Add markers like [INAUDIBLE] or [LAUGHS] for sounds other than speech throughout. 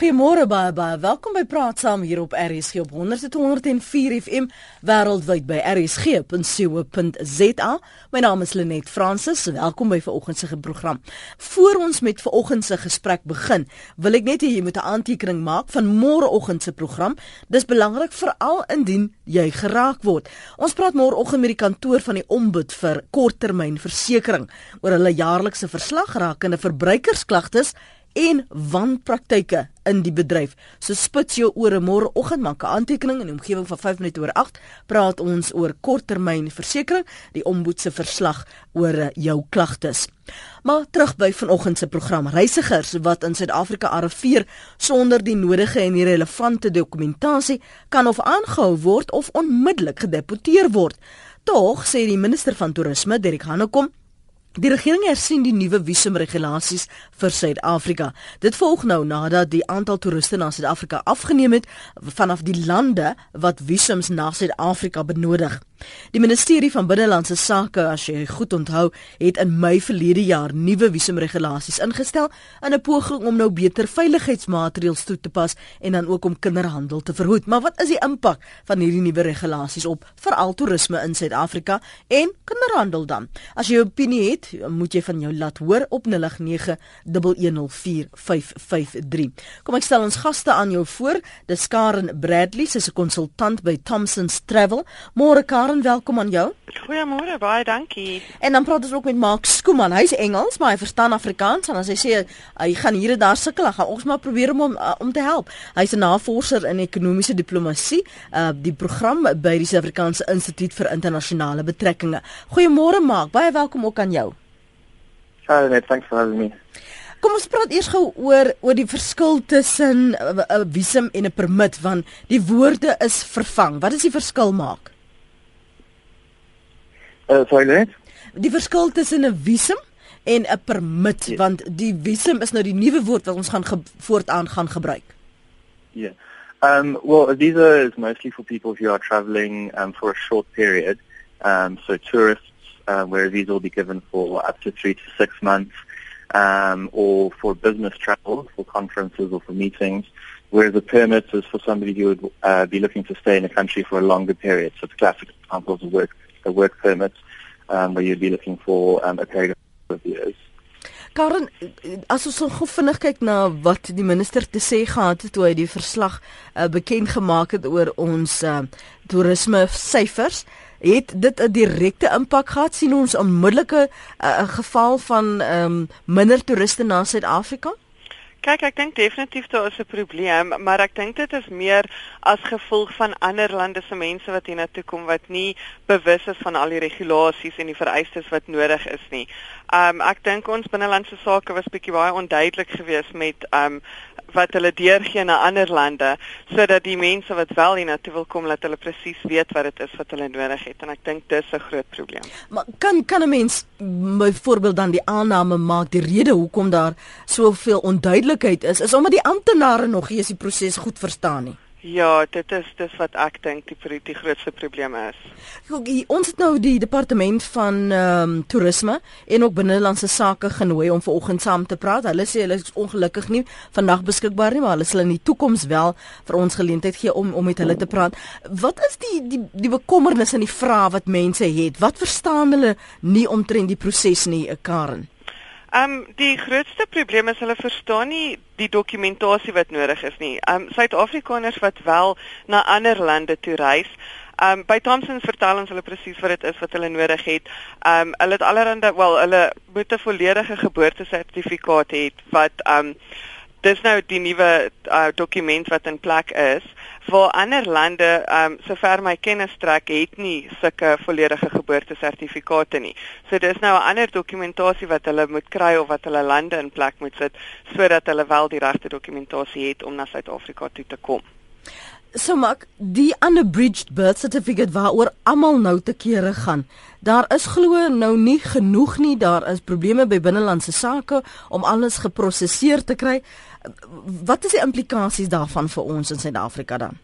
Goeiemôre baie baie. Welkom by Praat Saam hier op RSG op 100.104 FM wêreldwyd by rsg.co.za. My naam is Lenet Fransis. Welkom by vanoggend se program. Voor ons met vanoggend se gesprek begin, wil ek net hê jy moet 'n aantekening maak van môreoggend se program. Dis belangrik veral indien jy geraak word. Ons praat môreoggend met die kantoor van die Ombud vir korttermynversekering oor hulle jaarlikse verslag rakende verbruikersklagtes en wanpraktyke in die bedryf. So spits jou ore môreoggend maak 'n aantekening in die omgewing van 5 minute oor 8 praat ons oor korttermynversekering, die omboed se verslag oor eh, jou klagtes. Maar terug by vanoggend se program. Reisigers wat in Suid-Afrika arriveer sonder die nodige en die relevante dokumentasie kan of aangehou word of onmiddellik gedeporteer word. Tog sê die minister van toerisme, Derek Hanekom, Die regering hersien die nuwe visumregulasies vir Suid-Afrika. Dit volg nou nadat die aantal toeriste na Suid-Afrika afgeneem het vanaf die lande wat visums na Suid-Afrika benodig. Die ministerie van binnelandse sake, as jy goed onthou, het in Mei verlede jaar nuwe visumregulasies ingestel in 'n poging om nou beter veiligheidsmaatreëls toe te pas en dan ook om kinderhandel te verhoed. Maar wat is die impak van hierdie nuwe regulasies op veral toerisme in Suid-Afrika en kinderhandel dan? As jy 'n opinie het, moet jy van jou laat hoor op 0891104553. Kom ek stel ons gaste aan jou voor. Dis Karen Bradley, sy's 'n konsultant by Thomson's Travel. Môre Karen Karen, welkom aan jou. Goeiemôre, baie dankie. En dan praat ons ook met Mark Skooman. Hy's Engels, maar hy verstaan Afrikaans en as hy sê hy gaan hier en daar sukkel, gaan ons maar probeer om hom uh, om te help. Hy's 'n navorser in ekonomiese diplomatie, uh die program by die Suid-Afrikaanse Instituut vir Internasionale Betrekkinge. Goeiemôre Mark, baie welkom ook aan jou. Hi, net thanks for having me. Kom ons praat eers gou oor oor die verskil tussen 'n uh, visum en 'n permit want die woorde is vervang. Wat is die verskil maak? Uh, sorry net. Die verskil tussen 'n visum en 'n permit yeah. Ja. want die visum is nou die nuwe woord wat ons gaan voortaan gaan gebruik. Yeah. Um well a visa is mostly for people who are traveling um for a short period. Um so tourists uh, where a visa will be given for up to 3 to 6 months um or for business travel for conferences or for meetings whereas a permit is for somebody who would uh, be looking to stay in a country for a longer period. So it's classic examples of work a work permit um, where you'd be looking for um, a period of years. Karen, as ons gou vinnig kyk na wat die minister te sê gehad het toe hy die verslag uh, bekend gemaak het oor ons uh, toerisme syfers, het dit 'n direkte impak gehad sien ons onmiddellike uh, geval van um, minder toeriste na Suid-Afrika? Kyk, ek dink definitief daar is 'n probleem, maar ek dink dit is meer as gevolg van ander lande se mense wat hiernatoe kom wat nie bewus is van al die regulasies en die vereistes wat nodig is nie. Um ek dink ons binnelandse sake was bietjie baie onduidelik geweest met um wat hulle deurgee na ander lande sodat die mense wat wel hiernatoe wil kom laat hulle presies weet wat dit is wat hulle nodig het en ek dink dis 'n groot probleem. Maar kan kan 'n mens byvoorbeeld dan die aanname maak die rede hoekom daar soveel onduidelikheid is is omdat die amptenare nog nie die proses goed verstaan nie. Ja, dit is dis wat ek dink die die grootste probleem is. Ons het nou die departement van ehm um, toerisme en ook binnelandse sake genooi om vanoggend saam te praat. Hulle sê hulle is ongelukkig nie vandag beskikbaar nie, maar hulle sal in die toekoms wel vir ons geleentheid gee om om met hulle te praat. Wat is die die die bekommernis en die vrae wat mense het? Wat verstaan hulle nie omtrent die proses nie, Karen? Ehm um, die grootste probleem is hulle verstaan nie die dokumentasie wat nodig is nie. Ehm um, Suid-Afrikaners wat wel na ander lande toe reis, ehm um, by Thomson vertel ons hulle presies wat dit is wat hulle nodig het. Ehm um, hulle het allerhande wel hulle moet 'n volledige geboortesertifikaat hê wat ehm um, dis nou die nuwe uh, dokument wat in plek is waar ander lande um, sover my kennis trek het nie sulke volledige geboortesertifikate nie. So dis nou 'n ander dokumentasie wat hulle moet kry of wat hulle lande in plek moet sit sodat hulle wel die regte dokumentasie het om na Suid-Afrika toe te kom. So mak die unabridged birth certificate waaroor almal nou te kere gaan. Daar is glo nou nie genoeg nie. Daar is probleme by binnelandse sake om alles geprosesseer te kry. Wat is die implikasies daarvan vir ons in Suid-Afrika dan?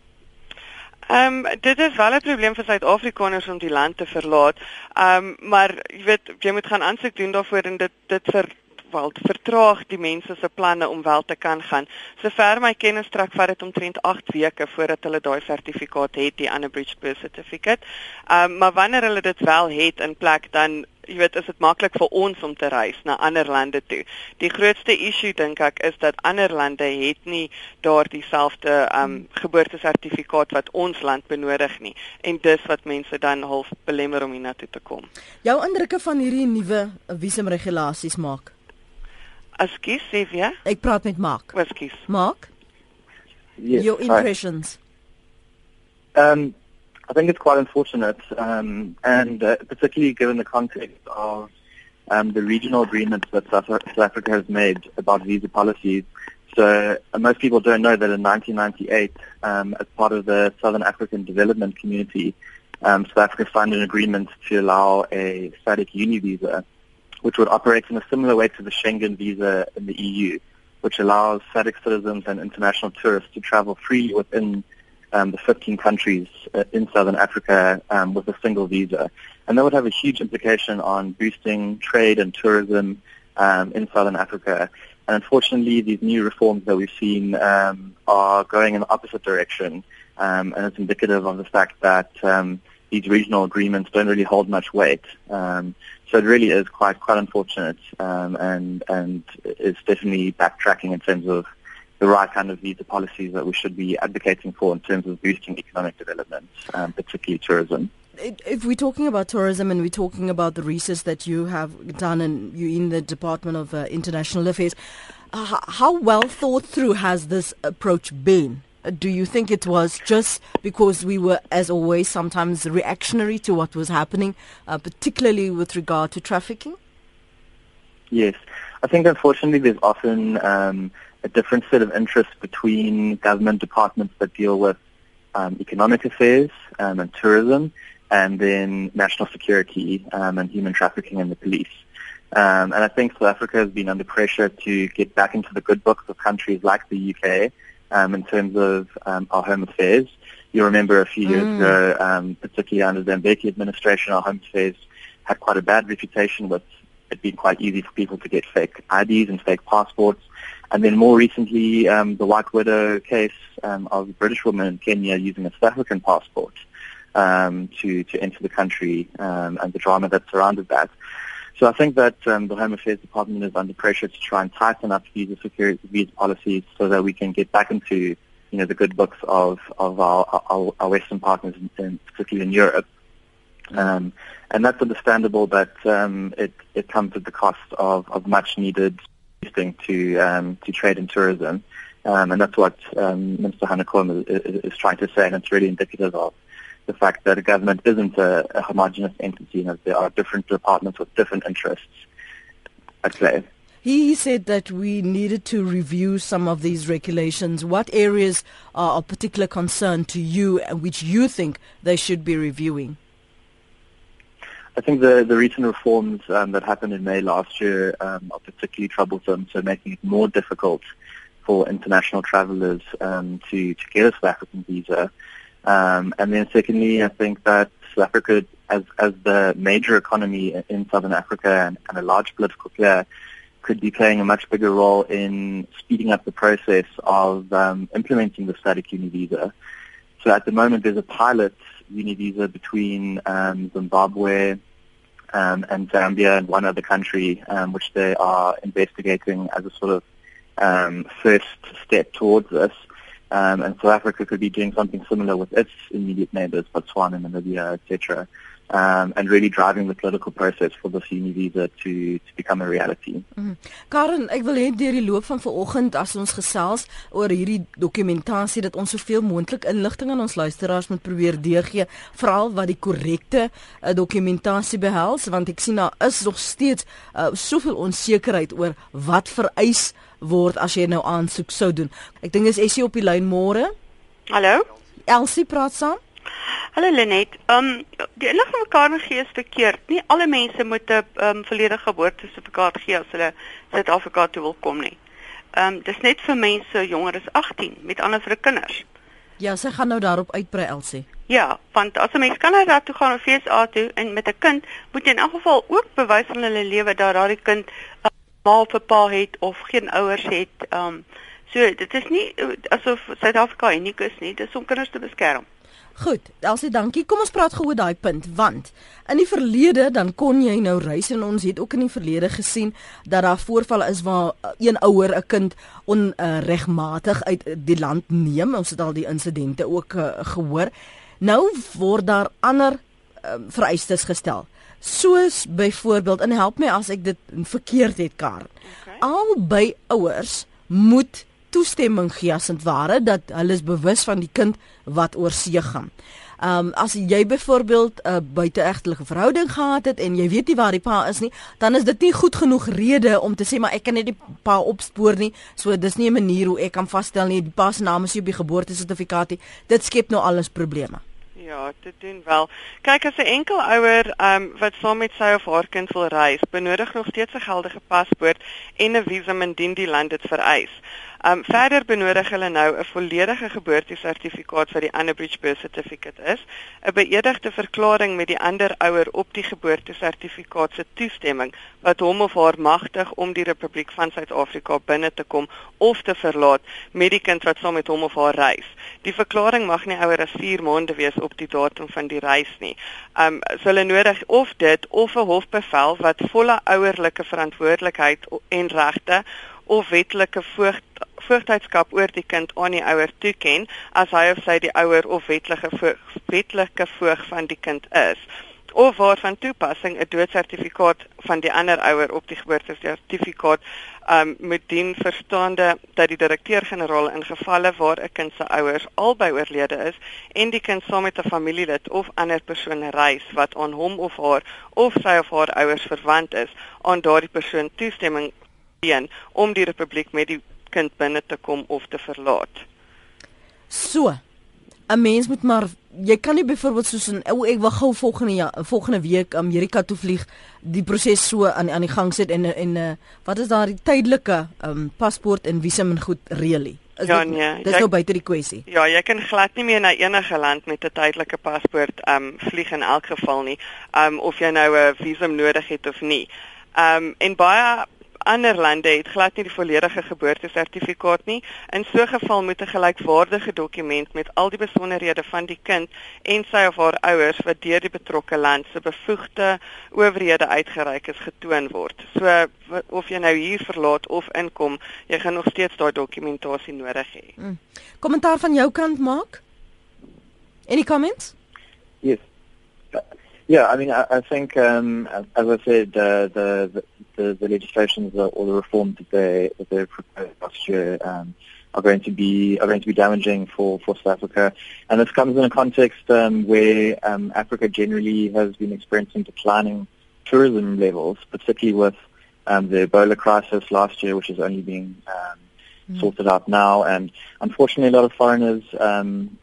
Ehm um, dit is wel 'n probleem vir Suid-Afrikaners om die land te verlaat. Ehm um, maar jy weet jy moet gaan aansoek doen daarvoor en dit dit vir wel vertraag die mense se planne om wel te kan gaan. Sover my kennis strek vat dit omtrent 8 weke voordat hulle daai sertifikaat het, die Unabridged Birth Certificate. Ehm um, maar wanneer hulle dit wel het in plek dan jy weet is dit maklik vir ons om te reis na ander lande toe. Die grootste issue dink ek is dat ander lande het nie daardie selfde um geboortesertifikaat wat ons land benodig nie en dis wat mense dan half belemmer om hiernatoe te kom. Jou indrukke van hierdie nuwe visumregulasies maak? Ekskuus, Sevia? Ek praat met Mark. Ekskuus. Mark? Yes, Your impressions. Um, I think it's quite unfortunate, um, and uh, particularly given the context of um, the regional agreements that South, South Africa has made about visa policies. So uh, most people don't know that in 1998, um, as part of the Southern African Development Community, um, South Africa signed an agreement to allow a static uni visa, which would operate in a similar way to the Schengen visa in the EU, which allows SADC citizens and international tourists to travel freely within um, the 15 countries uh, in Southern Africa um, with a single visa. And that would have a huge implication on boosting trade and tourism um, in Southern Africa. And unfortunately, these new reforms that we've seen um, are going in the opposite direction. Um, and it's indicative of the fact that um, these regional agreements don't really hold much weight. Um, so it really is quite quite unfortunate, um, and and is definitely backtracking in terms of the right kind of visa policies that we should be advocating for in terms of boosting economic development, um, particularly tourism. If we're talking about tourism and we're talking about the research that you have done and you in the Department of uh, International Affairs, uh, how well thought through has this approach been? Do you think it was just because we were, as always, sometimes reactionary to what was happening, uh, particularly with regard to trafficking? Yes. I think unfortunately there's often um, a different set of interests between government departments that deal with um, economic affairs um, and tourism and then national security um, and human trafficking and the police. Um, and I think South Africa has been under pressure to get back into the good books of countries like the UK um, in terms of um, our home affairs. You remember a few years Mm. ago, um, particularly under the Mbeki administration, our home affairs had quite a bad reputation with it being quite easy for people to get fake IDs and fake passports. And then more recently, um, the White Widow case um, of a British woman in Kenya using a South African passport um, to, to enter the country um, and the drama that surrounded that. So I think that um, the Home Affairs Department is under pressure to try and tighten up visa security, visa policies so that we can get back into, you know, the good books of, of our, our, our Western partners, in, particularly in Europe. Um, and that's understandable, but um, it, it comes at the cost of, of much needed boosting to um, to trade and tourism, um, and that's what um, Minister Hanekom is, is, is trying to say, and it's really indicative of the fact that a government isn't a, a homogenous entity, and that there are different departments with different interests at play. He said that we needed to review some of these regulations. What areas are of particular concern to you and which you think they should be reviewing? I think the, the recent reforms um, that happened in May last year um, are particularly troublesome, so making it more difficult for international travelers um, to, to get a South African visa. Um, and then secondly, I think that South Africa, as, as the major economy in Southern Africa and, and a large political player, could be playing a much bigger role in speeding up the process of um, implementing the static uni visa. So at the moment, there's a pilot uni visa between um, Zimbabwe um, and Zambia and one other country, um, which they are investigating as a sort of um, first step towards this. Um, and South Africa could be doing something similar with its immediate neighbors, Botswana, Namibia, etc., um, and really driving the political process for this uni visa to, to become a reality. Karen, ek wil hê deur die loop van vanoggend as ons gesels oor hierdie dokumentasie dat ons soveel moontlik inligting aan ons luisteraars moet probeer deurgee, veral wat die korrekte uh, dokumentasie behels, want ek sien daar is nog steeds uh, soveel onsekerheid oor wat vereis word as jy nou aansoek sou doen. Ek dink is Essie op die lyn môre. Hallo. Elsie praat saam. Hallo Lenet. Um die inligting wat Karen gee is verkeerd. Nie alle mense moet 'n um, volledige geboortesertifikaat gee as hulle Suid-Afrika toe wil kom nie. Um dis net vir mense jonger as 18, met ander vir kinders. Ja, sy gaan nou daarop uitbrei Elsie. Ja, want as 'n mens Kanada toe gaan of FSA toe en met 'n kind, moet jy in elk geval ook bewys aan hulle lewe dat daardie kind uh, ma of 'n pa het of geen ouers het. Ehm um, so dit is nie asof Suid-Afrika uniek is nie, dis om kinders te beskerm. Goed, Elsie, dankie. Kom ons praat gou oor daai punt want in die verlede dan kon jy nou reis en ons het ook in die verlede gesien dat daar voorvalle is waar een ouer 'n kind onregmatig uh, uit die land neem. Ons het al die insidente ook uh, gehoor. Nou word daar ander uh, vereistes gestel. Soos byvoorbeeld en help my as ek dit verkeerd het, Karen. Okay. Albei ouers moet toestemming gee as dit ware dat hulle is bewus van die kind wat oor see gaan. Ehm um, as jy byvoorbeeld 'n uh, buiteegtelike verhouding gehad het en jy weet nie waar die pa is nie, dan is dit nie goed genoeg rede om te sê maar ek kan net die pa opspoor nie. So dis nie 'n manier hoe ek kan vasstel nie die pa se naam is nie op die geboortesertifikaat nie. Dit skep nou alles probleme. Ja, dit doen wel. Kyk as 'n enkel ouer um, wat saam met sy of haar kind wil reis, benodig nog steeds 'n geldige paspoort en 'n visum indien die land dit vereis. Um verder benodig hulle nou 'n volledige geboortesertifikaat wat die Unabridged Birth Certificate is, 'n beëdigde verklaring met die ander ouer op die geboortesertifikaat se toestemming wat hom of haar magtig om die Republiek van Suid-Afrika binne te kom of te verlaat met die kind wat saam met hom of haar reis. Die verklaring mag nie ouer as 4 maande wees op die datum van die reis nie. Um so hulle nodig of dit of 'n hofbevel wat volle ouerlike verantwoordelikheid en regte of wetlike voogd voogdheidskap oor die kind aan die ouer toeken as hy of sy die ouer of wetlike voog, wetlike voog van die kind is of waarvan toepassing 'n doodsertifikaat van die ander ouer op die geboortesertifikaat um met dien verstaande dat die direkteur-generaal in gevalle waar 'n kind se ouers albei oorlede is en die kind saam met 'n familielid of ander persoon reis wat aan hom of haar of sy of haar ouers verwant is aan daardie persoon toestemming teen om die republiek met die kind binne te kom of te verlaat. So. 'n Mens moet maar jy kan nie byvoorbeeld soos 'n ou ek wil gou volgende ja, volgende week Amerika toe vlieg, die proses so aan aan die gang sit en en uh, wat is daar die tydelike um, paspoort en visum en goed reëlie? Is ja, dit, nee, dis nou buite die kwessie. Ja, jy kan glad nie meer na enige land met 'n tydelike paspoort um vlieg in elk geval nie. Um of jy nou 'n visum nodig het of nie. Um en baie ander lande het glad nie die volledige geboortesertifikaat nie. In so 'n geval moet 'n gelykwaardige dokument met al die besonderhede van die kind en sy of haar ouers wat deur die betrokke land se bevoegde owerhede uitgereik is getoon word. So of jy nou hier verlaat of inkom, jy gaan nog steeds daai dokumentasie nodig hê. Hmm. Kommentaar van jou kant maak? Any comments? Yes. Yeah, I mean, I, I think, um, as I said, uh, the, the, the legislations or the reforms that they that they proposed last year um, are going to be are going to be damaging for, for South Africa, and this comes in a context um, where um, Africa generally has been experiencing declining tourism levels, particularly with um, the Ebola crisis last year, which is only being um, mm. sorted out now, and unfortunately, a lot of foreigners, um,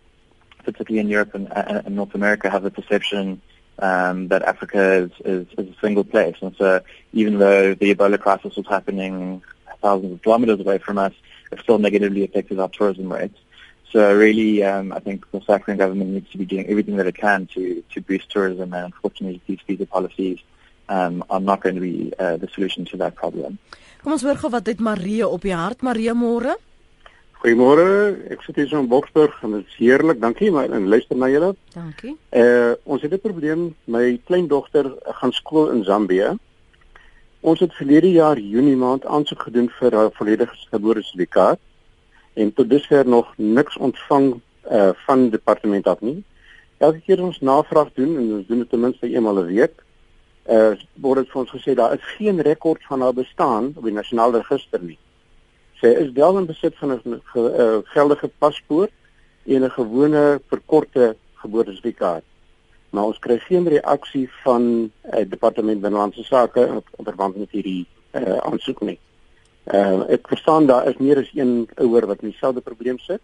particularly in Europe and, and North America, have the perception um, that Africa is, is, is a single place. And so even though the Ebola crisis was happening thousands of kilometers away from us, it still negatively affected our tourism rates. So really, um, I think the South African government needs to be doing everything that it can to, to boost tourism. And unfortunately, these visa policies um, are not going to be uh, the solution to that problem. Kom ons hoor gou wat het Marie op die hart. Môre. Goeiemôre. Ek sit hier so in Boksburg en dit is heerlik. Dankie maar en luister na julle. Dankie. Uh ons het 'n probleem. My kleindogter gaan skool in Zambië. Ons het verlede jaar Junie maand aansoek gedoen vir haar volledige geboortesertifikaat en tot dusver nog niks ontvang uh van departement af nie. Elke keer ons navraag doen en ons doen dit ten minste eenmal 'n week, uh word dit vir ons gesê daar is geen rekord van haar bestaan op die nasionale register nie. Sy is wel in besit van 'n uh, geldige paspoort en 'n gewone verkorte geboortesertifikaat. Maar ons kry geen reaksie van uh, departement binnelandse sake in verband met hierdie uh, aansoek nie. Uh, ek verstaan daar is meer as een ouer wat in dieselfde probleem sit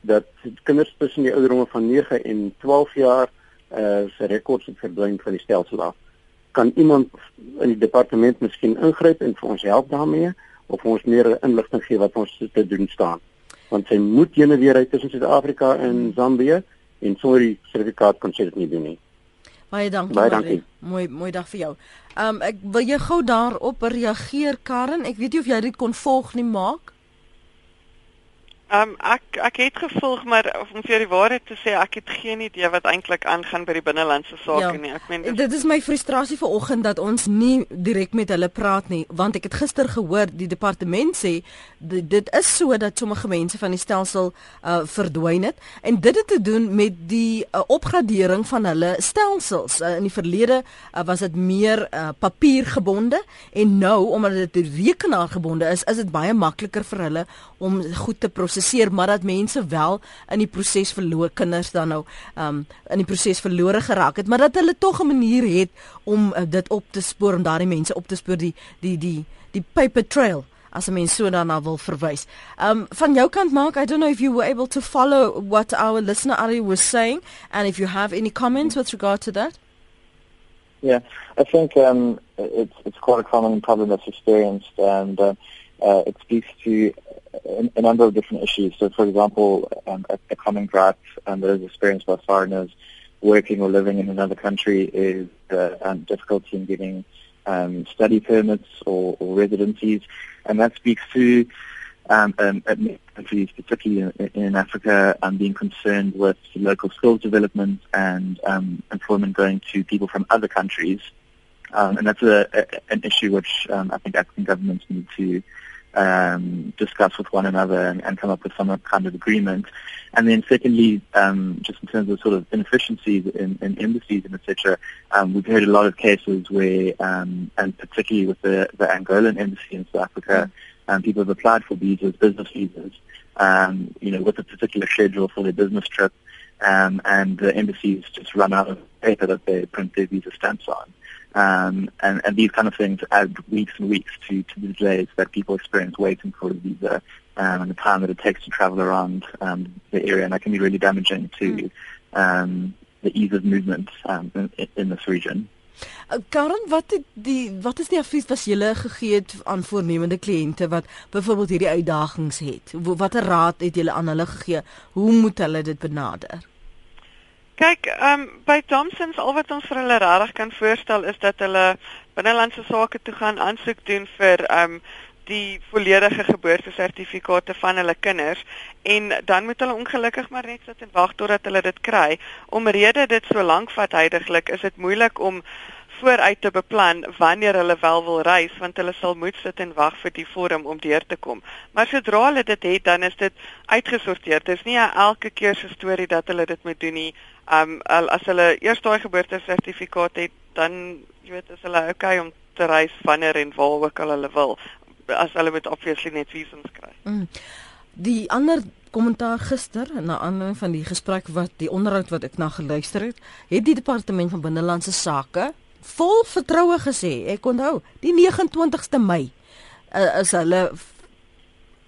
dat kinders tussen die ouderdomme van 9 en 12 jaar uh, se rekords het verdwyn van die stelsel af. Kan iemand in die departement miskien ingryp en vir ons help daarmee? Of ons meer inligting gee wat ons te doen staan. Want sy moet heen en weer uit tussen Suid-Afrika en Zambië en sonder die sertifikaat kon sy dit nie doen nie. Baie dankie. Baie dankie. Mooi mooi dag vir jou. Ehm um, ek wil jy gou daarop reageer Karen. Ek weet nie of jy dit kon volg nie maak. Ehm um, ek ek het gevolg maar om vir die waarheid te sê ek het geen idee wat eintlik aangaan by die binnelandse sake ja, nie. Ek meen dit is my frustrasie vanoggend dat ons nie direk met hulle praat nie want ek het gister gehoor die departement sê dit, dit is so dat sommige mense van die stelsel uh, verdwyn het en dit het te doen met die uh, opgradering van hulle stelsels. Uh, in die verlede uh, was dit meer uh, papiergebonde en nou omdat dit rekenaargebonde is, is dit baie makliker vir hulle om goed te prosesseer maar dat mense wel in die proses verloor kinders dan nou um in die proses verlore geraak het maar dat hulle tog 'n manier het om uh, dit op te spoor om daardie mense op te spoor die die die die paper trail as 'n mens so daarna wil verwys. Um van jou kant maak I don't know if you were able to follow what our listener Ari was saying and if you have any comments with regard to that. Yeah, I think um, it's it's quite a common problem that's experienced, and uh, uh, it speaks to a, a, number of different issues. So, for example, um, a, a, common gripe um, that is experienced by foreigners working or living in another country is the um, difficulty in getting um, study permits or, or, residencies, and that speaks to um, um, countries, particularly in, in Africa, being concerned with local skills development and employment going to people from other countries. and that's a, an issue which I think African governments need to um, discuss with one another and, and, come up with some kind of agreement. And then secondly, um, just in terms of sort of inefficiencies in, in embassies and etc., um, we've heard a lot of cases where, um, and particularly with the, the Angolan embassy in South Africa, um, people have applied for visas, business visas, um, you know, with a particular schedule for their business trip, and the embassies just run out of paper that they print their visa stamps on. Um, and, and these kind of things add weeks and weeks to, to the delays that people experience waiting for a visa um, and the time that it takes to travel around um, the area. And that can be really damaging to um, the ease of movement um, in, in this region. Uh, Karen, wat het die wat is die advies wat jy gegee het aan voornemende kliënte wat byvoorbeeld hierdie uitdagings het? Watter raad het jy aan hulle gegee? Hoe moet hulle dit benader? Kyk, ehm um, by Thomsons al wat ons vir hulle regtig kan voorstel is dat hulle binnelandse sake toe gaan aansoek doen vir ehm um, die volledige geboortesertifikate van hulle kinders en dan moet hulle ongelukkig maar net sit en wag totdat hulle dit kry. Omrede dit so lank vat heidaglik, is dit moeilik om vooruit te beplan wanneer hulle wel wil reis want hulle sal moet sit en wag vir die vorm om deur te kom. Maar sodra hulle dit het, dan is dit uitgesorteer. Dit is nie elke keer so 'n storie dat hulle dit moet doen nie. Um as hulle eers daai geboortesertifikaat het, dan jy weet, is hulle okay om te reis wanneer en waar ook al hulle wil as hulle met obviously net visums kry. Mm. Die ander kommentaar gister na aanleiding van die gesprek wat die onderhoud wat ek na geluister het, het die departement van binnelandse sake vol vertroue gesê. Ek onthou, die 29ste Mei uh, is hulle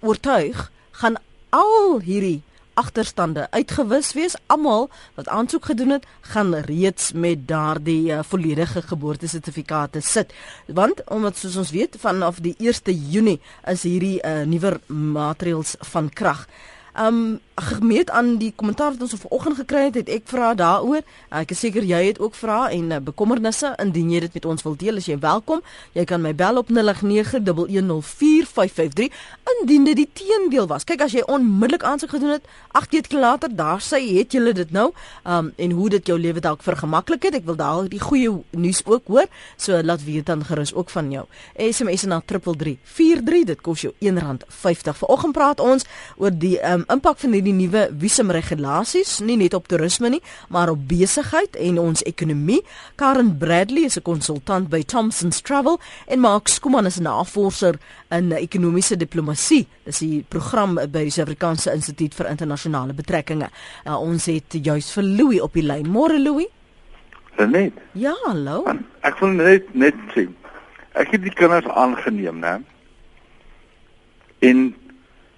oortuig gaan al hierdie agterstande uitgewis wees. Almal wat aansoek gedoen het, gaan reeds met daardie uh, volledige geboortesertifikate sit. Want omdat soos ons weet vanaf die 1 Junie is hierdie uh, nuwer maatreëls van krag. Um gemeet aan die kommentaar wat ons vanoggend gekry het, het ek vra daaroor. Ek is seker jy het ook vrae en uh, bekommernisse indien jy dit met ons wil deel, as jy welkom. Jy kan my bel op 0891104553 indien dit die teendeel was. Kyk as jy onmiddellik aansoek gedoen het, 8 weke later, daar sê het jy dit nou, um en hoe dit jou lewe dalk vergemaklik het. Ek wil daal die goeie nuus ook hoor, so laat weet dan gerus ook van jou. SMS na 3343, dit kos jou R1.50. Vanoggend praat ons oor die um impak van die nuwe visumregulasies, nie net op toerisme nie, maar op besigheid en ons ekonomie. Karen Bradley is 'n konsultant by Thomson's Travel en Mark Skuman is 'n navorser in ekonomiese diplomatie. Dis die program by die Suid-Afrikaanse Instituut vir Internasionale Betrekkinge. Uh, ons het juis vir Louis op die lyn. Môre Louis. Net. Ja, hallo. Ek wil net net sê. Ek het die kinders aangeneem, né? En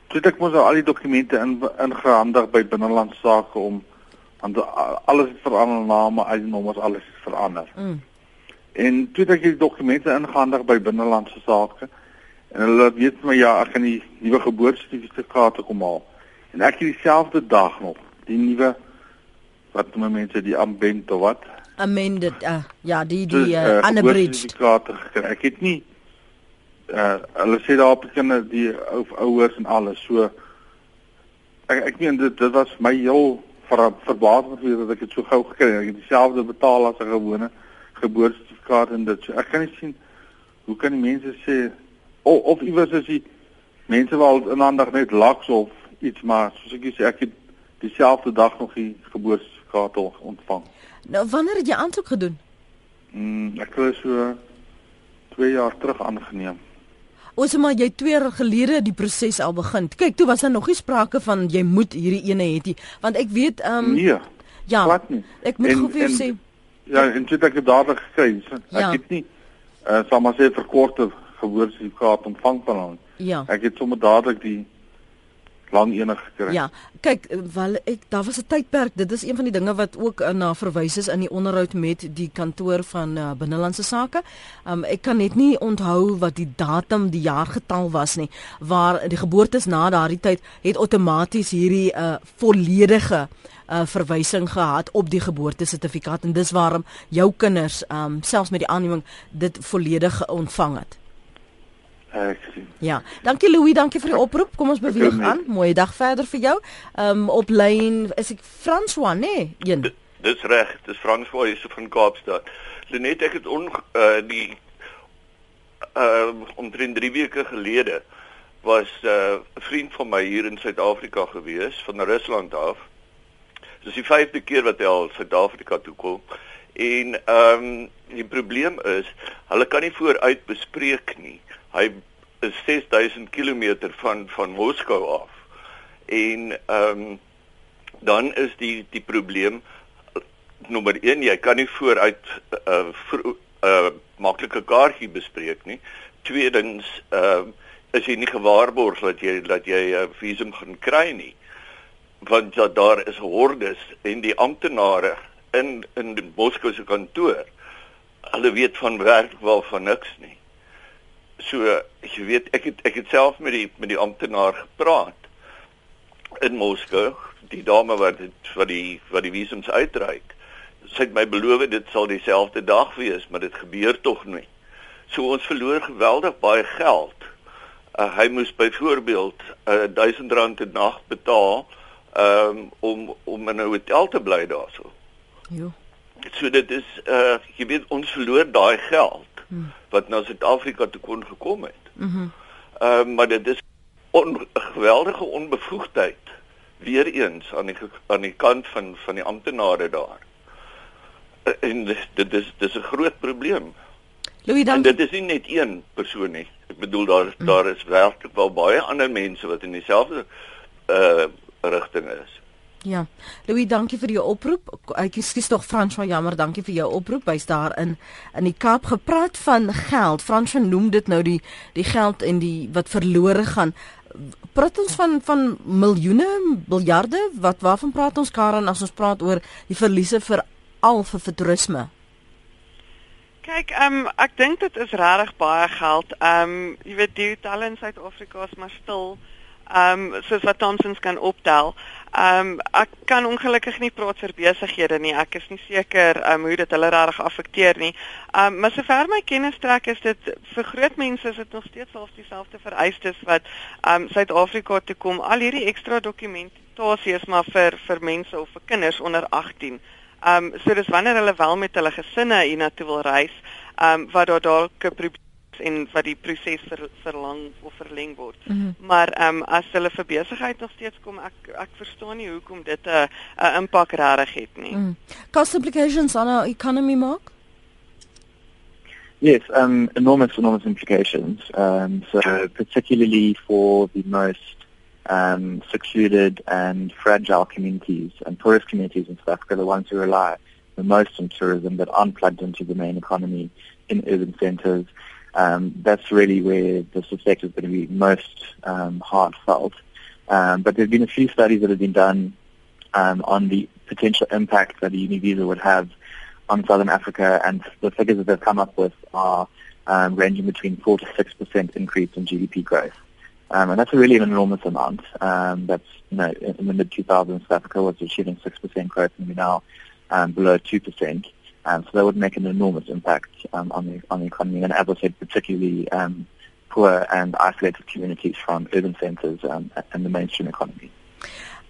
toe ek mos al die dokumente in ingehandig by binnelandse sake om want alles het verander name, ID-nommers, alles het verander. Mm. En toe ek die dokumente ingehandig by binnelandse sake en hulle weet my ja, ek gaan die nuwe geboortesertifikaat kom haal. En ek het dieselfde dag nog die nuwe wat noem mense die ambent of wat amended uh, ja die die uh, uh, unabridged ek het nie uh, hulle sê daar op kinders die ou ouers en alles so ek ek meen dit dit was my heel ver, verbasend vir dat ek dit so gou gekry het ek het dieselfde betaal as 'n gewone geboortesertifikaat en dit so ek kan nie sien hoe kan die mense sê of, of iewers is die mense wel in aandag net laks of iets maar soos ek sê ek het dieselfde dag nog die geboortesertifikaat ontvang Nou wanneer het jy aansoek gedoen? Mm, ek het so 2 jaar terug aangeneem. Ons maar jy 2 jaar gelede die proses al begin. Kyk, toe was daar nog nie sprake van jy moet hierdie ene hê nie, want ek weet ehm um, Nee. Ja. Ek moet gou jou sê. Ja, en dit ek het dadelik gekry. Ek ja. het nie eh uh, sal maar sê verkorte geboortesertifikaat ontvang van hom. Ja. Ek het sommer dadelik die lang enig gekry. Ja, kyk, wel ek daar was 'n tydperk. Dit is een van die dinge wat ook uh, na verwys is in die onderhoud met die kantoor van uh, binnelandse sake. Um ek kan net nie onthou wat die datum, die jaargetal was nie, waar die geboortes na daardie tyd het outomaties hierdie uh, volledige uh, verwysing gehad op die geboortesertifikaat en dis waarom jou kinders um selfs met die aanneming dit volledig ontvang het. Ek sien. Ja, dankie Louis, dankie vir die oproep. Kom ons beweeg aan. Mooi dag verder vir jou. Ehm um, op lyn is ek François, nê? Nee? Een. Dis reg, dis François hier van Kaapstad. Lenet ek het on uh, die ehm uh, omtrent 3 weke gelede was eh, 'n uh, vriend van my hier in Suid-Afrika gewees van Rusland af. Dis die vyfde keer wat hy al Suid-Afrika toe kom. En ehm um, die probleem is, hulle kan nie vooruit bespreek nie hy is 6000 km van van Moskou af. En ehm um, dan is die die probleem nommer 1, jy kan nie vooruit 'n uh, voor, uh, maklike kaartjie bespreek nie. Tweedens ehm uh, is jy nie gewaarborg dat jy dat jy 'n uh, visum gaan kry nie. Want ja, daar is hordes en die amptenare in in Moskou se kantoor. Hulle weet van werk wel van niks nie. So jy weet ek het ek het self met die met die amptenaar gepraat in Moskou, die dame wat dit wat die wat die visums uitreik. Sy het my beloof dit sal dieselfde dag wees, maar dit gebeur tog nie. So ons verloor geweldig baie geld. Uh, hy moes byvoorbeeld uh, 1000 rand 'n nag betaal um, om om in 'n hotel te bly daarso. Ja. So dit is uh jy weet ons verloor daai geld hmm. Wat na Suid-Afrika toe kon gekom het. Mhm. Mm ehm uh, maar dit is 'n on, geweldige onbevoegdheid weer eens aan die aan die kant van van die amptenare daar. Uh, en dit is dis 'n groot probleem. Louis dan dit is nie net een persoon nie. Ek bedoel daar hmm. daar is werklik wel baie ander mense wat in dieselfde uh rigting is. Ja. Louis, dankie vir jou oproep. Ek skuis tog François, jammer, dankie vir jou oproep. Hy's daar in in die Kaap gepraat van geld. François noem dit nou die die geld en die wat verlore gaan. Praat ons van van miljoene, miljarde? Wat waarvan praat ons Karen as ons praat oor die verliese vir al vir, toerisme? Kyk, ehm um, ek dink dit is regtig baie geld. Ehm um, jy weet die hotelle in Suid-Afrika is maar stil. Ehm um, soos wat Thomsons kan optel. Um, ek kan ongelukkig nie praat vir besighede nie. Ek is nie seker um, hoe dit hulle regtig affekteer nie. Ehm um, maar sover my kennis trek is dit vir groot mense is dit nog steeds selfs dieselfde vereistes wat ehm um, Suid-Afrika toe kom. Al hierdie ekstra dokumentasie is maar vir vir mense of vir kinders onder 18. Ehm um, so dis wanneer hulle wel met hulle gesinne hiernatoe wil reis, ehm um, wat daar dalk 'n probleem en wat die proses ver, verlang of verleng word. Mm -hmm. Maar ehm um, as hulle vir besigheid nog steeds kom, ek ek verstaan nie hoekom dit 'n 'n impak regtig het nie. Mm. Cost implications on our economy mark? Yes, um, enormous, enormous implications. Um, so particularly for the most um, secluded and fragile communities and tourist communities in South Africa, the ones who rely the most on tourism that aren't plugged into the main economy in urban centres um, that's really where the effect is going to be most um, hard felt. Um, but there have been a few studies that have been done um, on the potential impact that a uni visa would have on Southern Africa, and the figures that they've come up with are um, ranging between 4 to 6 percent increase in GDP growth. Um, and that's really an enormous amount. That's, you know, in, the mid-2000s, South Africa was achieving 6% growth, and we're now below 2%. Um, so that would make an enormous impact um, on the on the economy, and as I said, particularly um, poor and isolated communities from urban centres um, and the mainstream economy.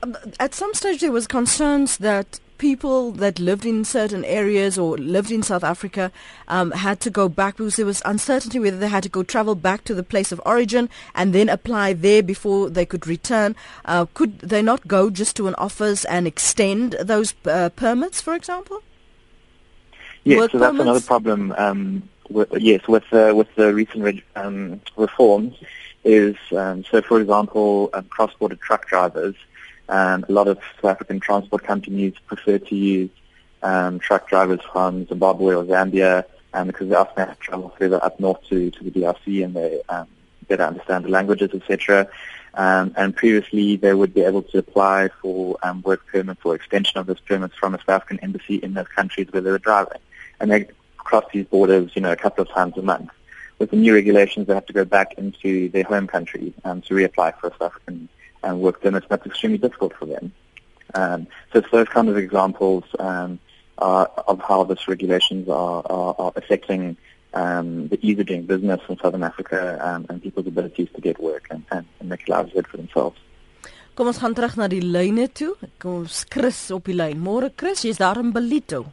Um, at some stage, there was concerns that people that lived in certain areas or lived in South Africa um, had to go back because there was uncertainty whether they had to go travel back to the place of origin and then apply there before they could return. Uh, could they not go just to an office and extend those uh, permits, for example? Yes, so that's another problem. Um, with, yes, with uh, with the recent um, reforms, is um, so. For example, um, cross-border truck drivers um, a lot of South African transport companies prefer to use um, truck drivers from Zimbabwe or Zambia um, because they often have to travel further up north to, to the DRC and they um, better understand the languages, etc. Um, and previously, they would be able to apply for um, work permits or extension of those permits from a South African embassy in those countries where they were driving. And they cross these borders, you know, a couple of times a month. With the new regulations, they have to go back into their home country um, to reapply for a South African and work permits, that's extremely difficult for them. Um, so it's those kind of examples um, uh, of how these regulations are, are, are affecting um, the ease of doing business in Southern Africa um, and people's abilities to get work and, and, and make lives good for themselves. Kom ons gaan terug na die lyne toe. Kom ons Chris op die lyn. Môre Chris, jy's daar in Belito.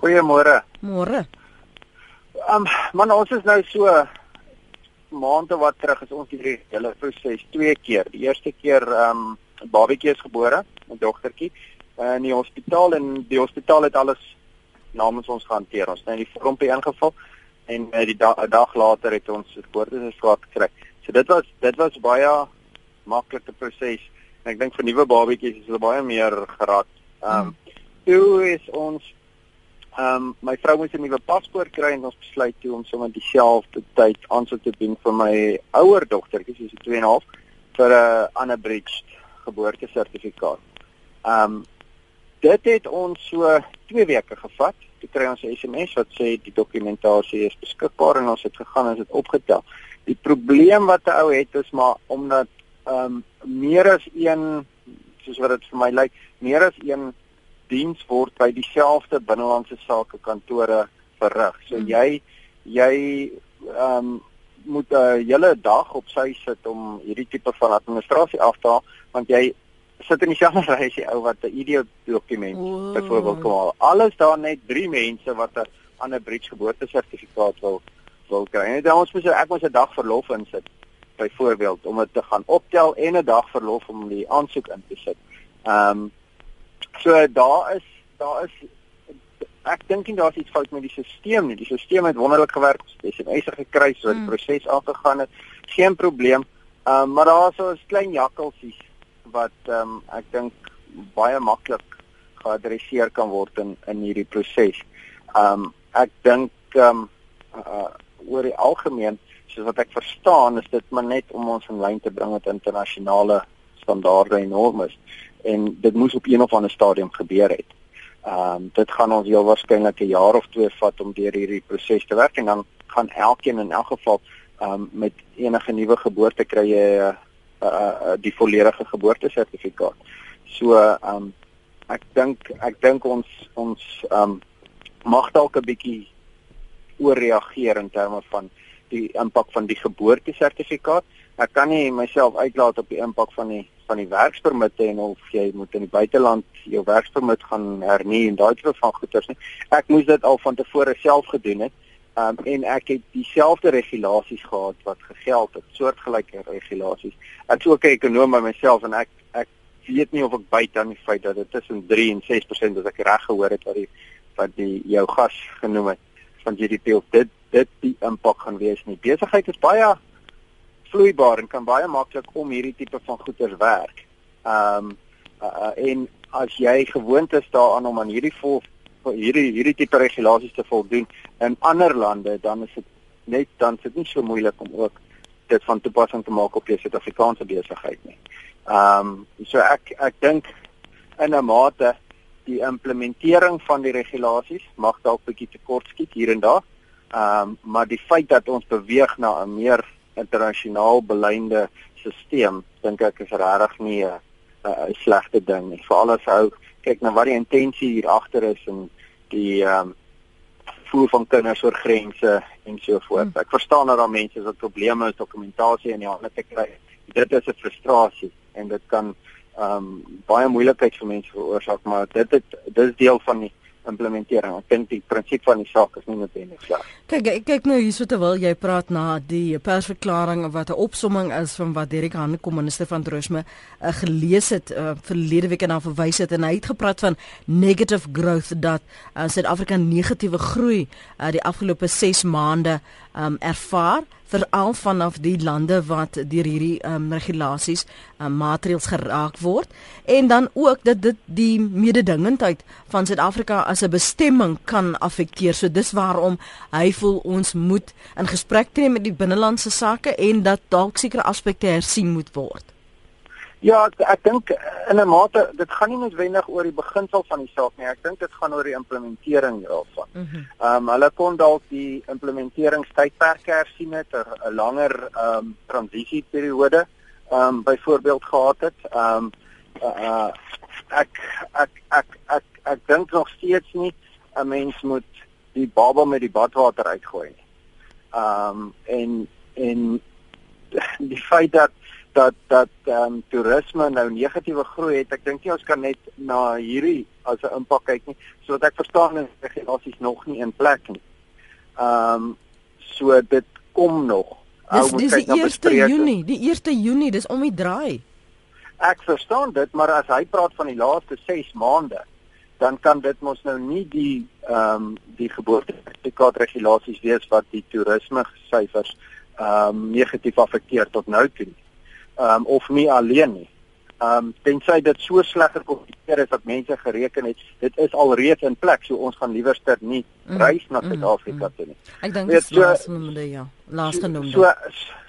Goeiemôre. Môre. Um man ons is nou so maande wat terug is ons hierdie hele proses twee keer. Die eerste keer ehm um, babatjie is gebore, 'n dogtertjie in die hospitaal en die hospitaal het alles namens ons gehanteer. Ons het net die vormpie ingevul en uh, die da dag later het ons geboortesertifikaat gekry. So dit was dit was baie maklike proses. Ek dink vir nuwe babatjies is hulle baie meer gerad. Ehm um, toe is ons Ehm um, my vrou moes 'n nuwe paspoort kry en ons besluit toe om sommer dieselfde tyd aansoek te doen vir my ouer dogtertjie, sy is 2 en 'n half, vir 'n ander bridge geboortesertifikaat. Ehm um, dit het ons so 2 weke gevat. Toe kry ons 'n SMS wat sê die dokumentasie is beskikbaar en ons het gegaan en dit opgetel. Die probleem wat 'n ou het is maar omdat ehm um, meer as een soos wat dit vir my lyk, meer as een diens word by dieselfde binnelandse sake kantore verrig. So hmm. jy jy ehm um, moet 'n uh, hele dag op sy sit om hierdie tipe van administrasie af te haal want jy sit in dieselfde ry as [LAUGHS] die ou wat 'n ID dokument oh. byvoorbeeld kom haal. Alles daar net 3 mense wat 'n ander bridge geboortesertifikaat wil wil kry. En dan ons moet ek moet 'n dag verlof insit byvoorbeeld om dit te gaan optel en 'n dag verlof om die aansoek in te sit. Ehm um, So daar is daar is ek dink nie daar's iets fout met die stelsel nie. Die stelsel het wonderlik gewerk. Die SMS gekry so die mm. proses aangegaan het. Geen probleem. Ehm um, maar daar is so 'n klein jakkelsies wat ehm um, ek dink baie maklik geadresseer kan word in in hierdie proses. Ehm um, ek dink ehm um, uh, oor die algemeen soos wat ek verstaan is dit maar net om ons in lyn te bring met internasionale standaarde en norme en dit moes op een of ander stadium gebeur het. Ehm um, dit gaan ons heel waarskynlik 'n jaar of twee vat om deur hierdie proses te werk en dan gaan elkeen in elk geval ehm um, met enige nuwe geboorte kry jy 'n uh, uh, uh, die volledige geboortesertifikaat. So ehm um, ek dink ek dink ons ons ehm um, mag dalk 'n bietjie ooreageer in terme van die impak van die geboortesertifikaat. Ek kan nie myself uitlaat op die impak van die van die werkspermitte en of jy moet in die buiteland jou werkspermit gaan hernie en daai tipe van goeders nie. Ek moes dit al van tevore self gedoen het. Um, en ek het dieselfde regulasies gehad wat gegeld het, soortgelyke regulasies. Ek sou ook 'n ekonom by myself en ek ek weet nie of ek byt aan die feit dat dit tussen 3 en 6% as ek reg gehoor het wat die wat die jou gas genoem het van GDP of dit dit die impak gaan wees nie. Besigheid is baie vloeibaar en kan baie maklik om hierdie tipe van goeder werk. Ehm um, uh, en as jy gewoond is daaraan om aan hierdie vol hierdie hierdie tipe regulasies te voldoen in ander lande, dan is dit net dan sit nie so moeilik om ook dit van toepassing te maak op jou Suid-Afrikaanse besigheid nie. Ehm um, so ek ek dink in 'n mate die implementering van die regulasies mag dalk bietjie te kort skiet hier en daar. Ehm um, maar die feit dat ons beweeg na 'n meer internasionaal beleide stelsel dink ek is regtig nie 'n 'n slegte ding nie. Veral as ou kyk na wat die intensie hier agter is en die ehm um, vervoer van kinders oor grense en so voort. Hmm. Ek verstaan dat daar mense wat probleme is dokumentasie in die hande te kry. Dit is 'n frustrasie en dit kan ehm um, baie moeilikheid vir mense veroorsaak, maar dit het, dit is deel van die implementering. Ek dink die prinsip van die saak is nie noodwendig sleg. Kyk, ek kyk nou hierso terwyl jy praat na die persverklaring wat 'n opsomming is van wat Derek Hande kom minister van toerisme uh, gelees het uh, verlede week en dan verwys het en hy het gepraat van negative growth dat uh, Suid-Afrika negatiewe groei uh, die afgelope 6 maande um, ervaar veral vanaf die lande wat deur hierdie um, regulasies um, maatreëls geraak word en dan ook dat dit die mededingendheid van Suid-Afrika as 'n bestemming kan affekteer. So dis waarom hy voel ons moet in gesprek tree met die binnelandse sake en dat dalk sekere aspekte hersien moet word. Ja, ek, ek dink in 'n mate dit gaan nie noodwendig oor die beginsel van die saak nie. Ek dink dit gaan oor die implementering daarvan. Mhm. Ehm mm um, hulle kon dalk die implementeringstydperke hersien het 'n langer ehm um, transisieperiode ehm um, byvoorbeeld gehad het. Ehm um, uh, ek ek ek ek ek dink nog steeds nie 'n mens moet die baba met die badwater uitgooi nie. Ehm um, en en [LAUGHS] die feit dat dat dat ehm um, toerisme nou negatiewe groei het. Ek dink nie ons kan net na hierdie as 'n impak kyk nie. So wat ek verstaan is regulasies nog nie in plek nie. Ehm um, so dit kom nog. Dis dis die 1 Junie, die 1 Junie, dis om die draai. Ek verstaan dit, maar as hy praat van die laaste 6 maande, dan kan dit mos nou nie die ehm um, die geboortesertifikaat regulasies wees wat die toerisme syfers ehm um, negatief afekteer tot nou toe nie um, of nie alleen nie. Ehm um, tensy dit so sleg gekompliseer is dat mense gereken het, dit is alreeds in plek, so ons gaan liewerster nie mm, reis na mm, Suid-Afrika mm, toe nie. Ek dink dit is so, laasgenoemde ja, laasgenoemde. So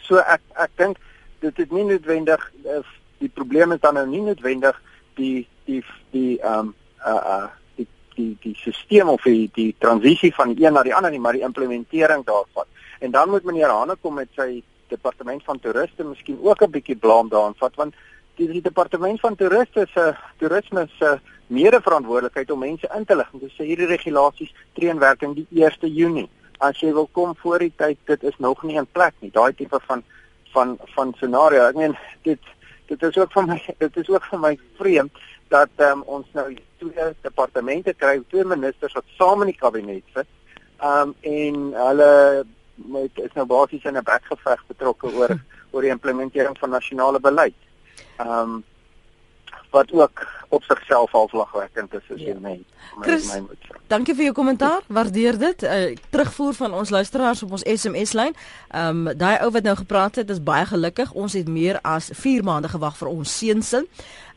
so ek ek dink dit is nie noodwendig uh, die probleem is dan nou nie noodwendig die die die ehm um, uh uh die die die stelsel of die die transisie van een na die ander nie, maar die implementering daarvan. En dan moet meneer Hane kom met sy departement van toeriste miskien ook 'n bietjie blame daarin vat want die, die departement van toeriste se toerisme se mede-verantwoordelikheid om mense in te lig. Hulle sê hierdie regulasies tree in werking die 1 Junie. As jy wil kom voor die tyd, dit is nog nie in plek nie. Daai tipe van van van scenario. Ek meen dit dit is ook vir my [LAUGHS] dit is ook vir my vreemd dat um, ons nou twee departemente kry, twee ministers wat saam in die kabinet sit. Um en hulle met is nou basies in 'n bekgeveg betrokke oor [LAUGHS] oor die implementering van nasionale beleid. Ehm um, wat ook op sigself halflagwekkend is as jy ja. meen. My my Dankie vir jou kommentaar. Waardeer dit. uh, Terugvoer van ons luisteraars op ons SMS lyn. Ehm um, daai ou wat nou gepraat het, is baie gelukkig. Ons het meer as 4 maande gewag vir ons seunsin.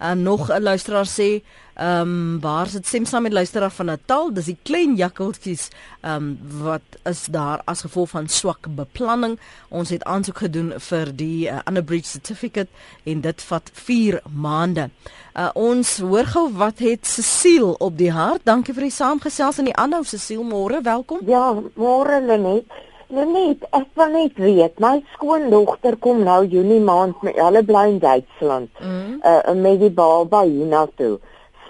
En uh, nog 'n luisteraar sê Ehm um, waar sit stem saam met luisteraar van Natal, dis die klein jakkeltjies ehm um, wat is daar as gevolg van swak beplanning. Ons het aansoek gedoen vir die uh, underbridge certificate en dit vat 4 maande. Uh, ons hoor gou wat het Cecile op die hart. Dankie vir die saamgesels en die aanhou Cecile môre, welkom. Ja, môre Lenet. Lenet, ek wil net weet, my skoondogter kom nou Junie maand met hulle bly in Duitsland. Mm. Uh met die baba hier na toe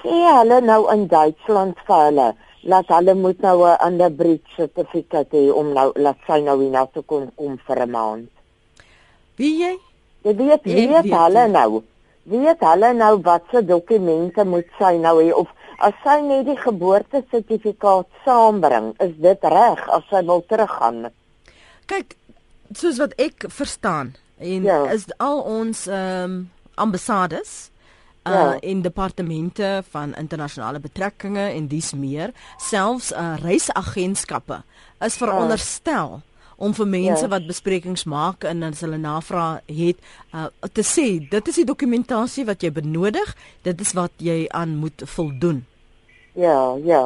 sê hulle nou in Duitsland vir hulle laat hulle moet nou 'n ander bridge sertifikat hê om nou laat sy nou hier na toe kon kom vir 'n maand. Wie jy? Jy weet wie weet hulle nou. Wie weet hulle nou wat se dokumente moet sy nou hê of as sy net die geboortesertifikaat saambring, is dit reg as sy wil teruggaan? Kyk, soos wat ek verstaan en ja. is al ons ehm um, ambassades uh ja. in departemente van internasionale betrekkinge en dis meer selfs uh reisagentskappe is veronderstel ja. om vir mense ja. wat besprekings maak en as hulle navraag het uh te sê dit is die dokumentasie wat jy benodig dit is wat jy aan moet voldoen ja ja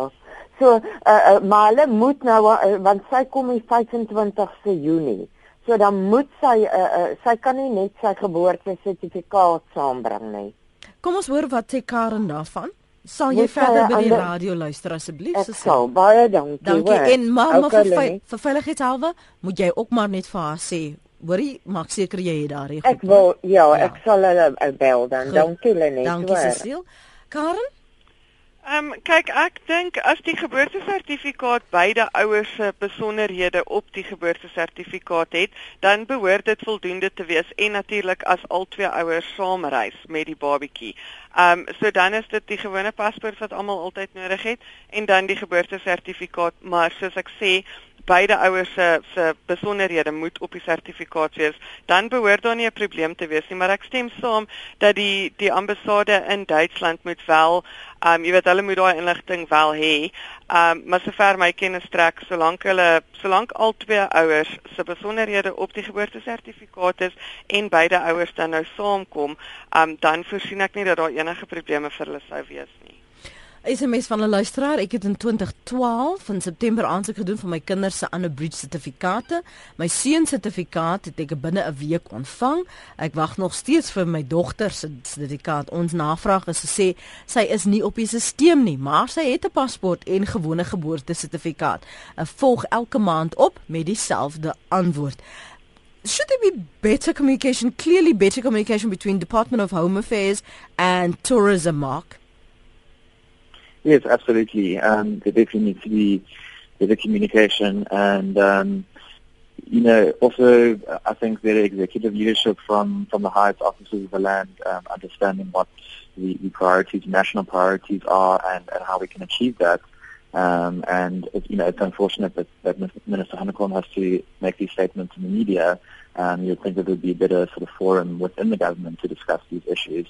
so uh, uh maar hulle moet nou uh, want sy kom die 25ste Junie so dan moet sy uh, uh sy kan nie net sy geboortesertifikaat saambring nie Kom ons hoor wat sê Karen daarvan. Sal jy Moet verder by die radio luister asseblief? Ek sal baie dankie. Dankie hoor. en mamma okay, vir vir veiligheidshalwe moet jy ook maar net vir haar sê, hoorie, maak seker jy het daar reg. Ek wil ja, ja, ek sal hulle bel dan. Goed. Dankie Lenet. Dankie Cecile. Karen? Ehm um, kyk ek dink as die geboortesertifikaat beide ouers se besonderhede op die geboortesertifikaat het, dan behoort dit voldoende te wees en natuurlik as al twee ouers saamreis met die babatjie. Ehm um, so dan is dit die gewone paspoort wat almal altyd nodig het en dan die geboortesertifikaat, maar soos ek sê, beide ouers se se besonderhede moet op die sertifikaat wees, dan behoort daar nie 'n probleem te wees nie, maar ek stem saam dat die die ambassade in Duitsland moet wel, ehm um, jy weet hulle moet daai inligting wel hê. Ehm um, maar sover my kennis strek, solank hulle solank al twee ouers se besonderhede op die geboortesertifikaat is en beide ouers dan nou saamkom, ehm um, dan voorsien ek nie dat daar enige probleme vir hulle sou wees nie. SMS van 'n luisteraar. Ek het in 2012 in September aansoek gedoen vir my kinders se ander bridge sertifikate. My seun se sertifikaat het ek binne 'n week ontvang. Ek wag nog steeds vir my dogter se sertifikaat. Ons navraag is gesê sy is nie op die stelsel nie, maar sy het 'n paspoort en gewone geboortesertifikaat. Ek volg elke maand op met dieselfde antwoord. Should there be better communication, clearly better communication between Department of Home Affairs and Tourism Mark? Yes, absolutely. Um, there definitely needs to be better communication and, um, you know, also I think better executive leadership from, from the highest offices of the land, um, understanding what the, the priorities, national priorities are and, and how we can achieve that. Um, and it, you know, it's unfortunate that, that Minister Hanekom has to make these statements in the media. Um, you'd think that there would be a better sort of forum within the government to discuss these issues.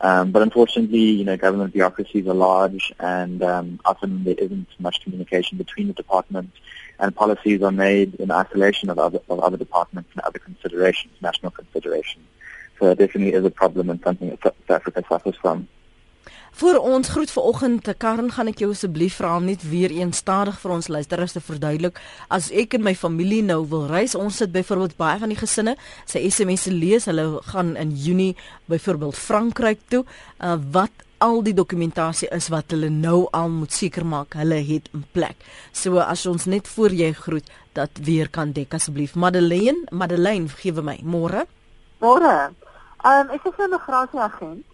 Um, but unfortunately, you know, government bureaucracies are large, and um, often there isn't much communication between the departments, and policies are made in isolation of other of other departments and other considerations, national considerations. So it definitely is a problem and something that South Africa suffers from. Vir ons groet vanoggend te Karen gaan ek jou asseblief vra om net weer een stadig vir ons luisteraars te verduidelik. As ek en my familie nou wil reis, ons sit byvoorbeeld baie van die gesinne se SMS'e lees, hulle gaan in Junie byvoorbeeld Frankryk toe, uh, wat al die dokumentasie is wat hulle nou al moet seker maak hulle het in plek. So as ons net voor jy groet dat weer kan dek asseblief. Madeleine, Madeleine, vergewe my. Môre. Môre. Ehm um, ek is 'n migrasieagent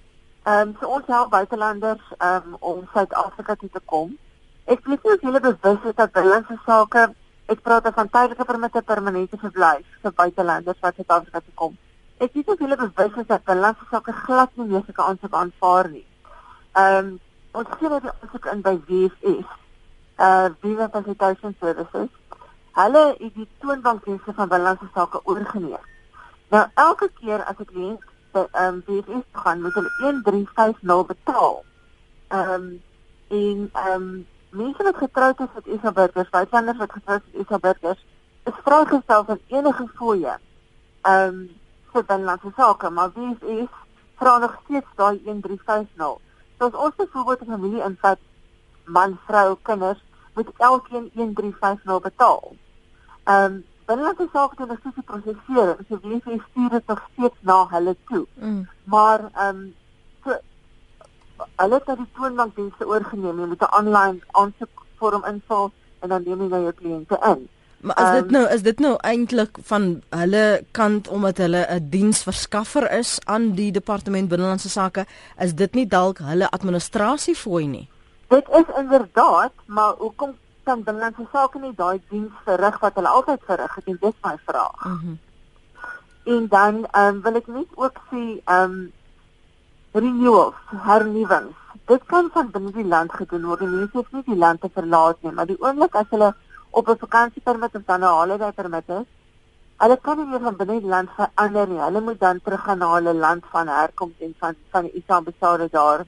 Ehm um, so ons help buitelanders um, om Suid-Afrika toe te kom. Ek weet nie of julle bewus is dat binnelandse sake, ek praat van tydelike permitte permanente verblyf vir buitelanders wat Suid-Afrika toe kom. Ek weet nie of julle bewus is dat binnelandse sake glad nie meer sulke aansoeke aanvaar nie. Ehm um, ons sien dat die aansoek in by WFS, uh eh, Visa Facilitation Services, hulle het die toonbankdienste van binnelandse sake oorgeneem. Nou elke keer as 'n kliënt ehm um, BFS gaan moet hulle 1350 betaal. Ehm um, en ehm um, mense wat getroud is met Isa Burgers, buitlanders wat getroud is met Isa Burgers, is vrygestel van enige fooie. Ehm um, vir binnelandse sake, maar BFS vra nog steeds daai 1350. So as ons byvoorbeeld 'n familie invat, man, vrou, kinders, moet elkeen 1350 betaal. Ehm um, binnelandse sake doen 'n stukkie prosesering, so wie se stuur dit nog steeds na hulle toe. Mm. Maar ehm um, so hulle het die toonbankdienste oorgeneem, jy moet 'n aanlyn aansoekvorm invul en dan neem jy nou jou kliënte in. Maar is um, dit nou is dit nou eintlik van hulle kant omdat hulle 'n diensverskaffer is aan die departement binnelandse sake, is dit nie dalk hulle administrasie fooi nie? Dit is inderdaad, maar hoekom kan binnelandse sake nie daai diens verrig wat hulle altyd verrig het en dis my vraag. Mm en dan ehm um, wil ek net ook sê ehm um, renewals, hernuwings. Dit kan van binne die land gedoen word. Mense hoef nie die land te verlaat nie, maar die oomblik as hulle op 'n vakansiepermit of dan 'n holiday permit is, hulle kan nie meer van binne die land verander nie. Hulle moet dan terug gaan na hulle land van herkoms en van van die ISA ambassade daar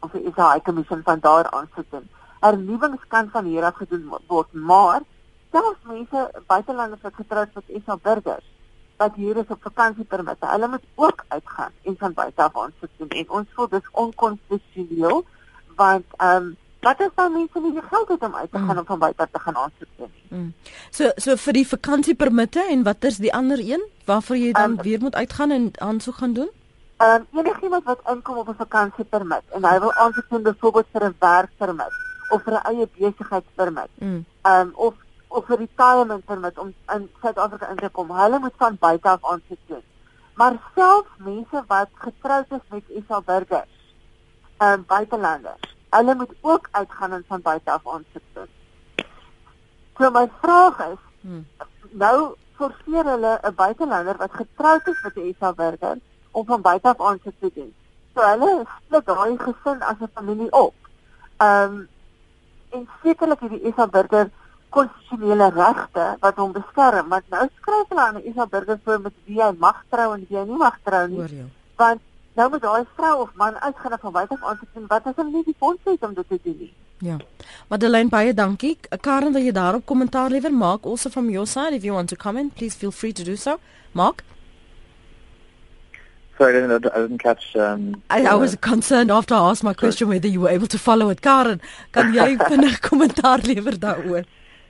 of die ISA high commission van daar aansoek doen hernuwings kan van hier af gedoen word, maar selfs mense buitelanders wat getroud is met SA burgers wat hier is op vakansiepermitte, hulle moet ook uitgaan en van buite af aansoek doen en ons voel dis onkonstitusioneel want ehm um, wat is dan mense wie geld het om uit te gaan mm. om van buite te gaan aansoek doen. Mm. So so vir die vakansiepermitte en wat is die ander een waarvoor jy dan um, weer moet uitgaan en aansoek gaan doen? Ehm um, enigiemand wat inkom op 'n vakansiepermit en hy wil aansoek doen byvoorbeeld vir 'n werkpermit of vir 'n eie besigheidspermit. Mm. Um of of vir retirement permit om in Suid-Afrika in te kom. Hulle moet van buite af aansoek doen. Maar selfs mense wat getroud is met SA burgers, um buitelanders, hulle moet ook uitgaan en van buite af aansoek doen. So my vraag is, hmm. nou forceer hulle 'n buitelander wat getroud is met 'n SA burger om van buite af aansoek te doen. So hulle split daai gesin as 'n familie op. Ehm um, en sekerlik het die SA burger konstitusionele regte wat hom beskerm, maar nou skryf hulle aan 'n SA burger voor met wie hy mag trou en wie hy nie mag trou nie. Want nou moet daai vrou of man uitgaan van buite af aan te sien wat as hulle nie die fonds het om dit te doen nie. Ja. Madeleine baie dankie. Karen wil jy daarop kommentaar lewer maak also from your side if you want to comment please feel free to do so. Mark Sorry, I didn't, I didn't catch. Um, I, I was concerned after I asked my question sorry. whether you were able to follow it. Karen, kan jy [LAUGHS] vinnig kommentaar lewer daaroor?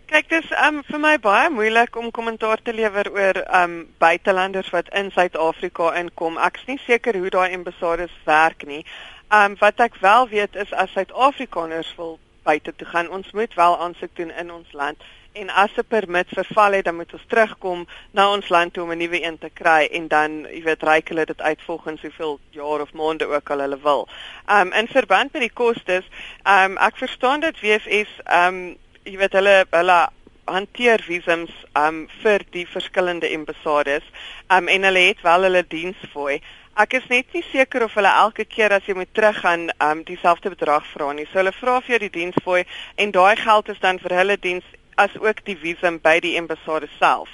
Kyk, dis um vir my baie moeilik om kommentaar te lewer oor um buitelanders wat in Suid-Afrika inkom. Ek's nie seker hoe daai ambassadeurs werk nie. Um wat ek wel weet is as Suid-Afrikaners wil buite toe gaan, ons moet wel aansoek doen in ons land en as 'n permit verval het, dan moet ons terugkom na ons land toe om 'n nuwe een te kry en dan, jy weet, reik hulle dit uit volgens hoeveel jaar of maande ook al hulle wil. Um in verband met die kostes, um ek verstaan dit WFS um jy weet hulle hulle hanteer visums um vir die verskillende ambassades um en hulle het wel hulle diensfooi. Ek is net nie seker of hulle elke keer as jy moet teruggaan um dieselfde bedrag vra nie. So hulle vra vir jou die diensfooi en daai geld is dan vir hulle diens as ook die visum by die ambassade self.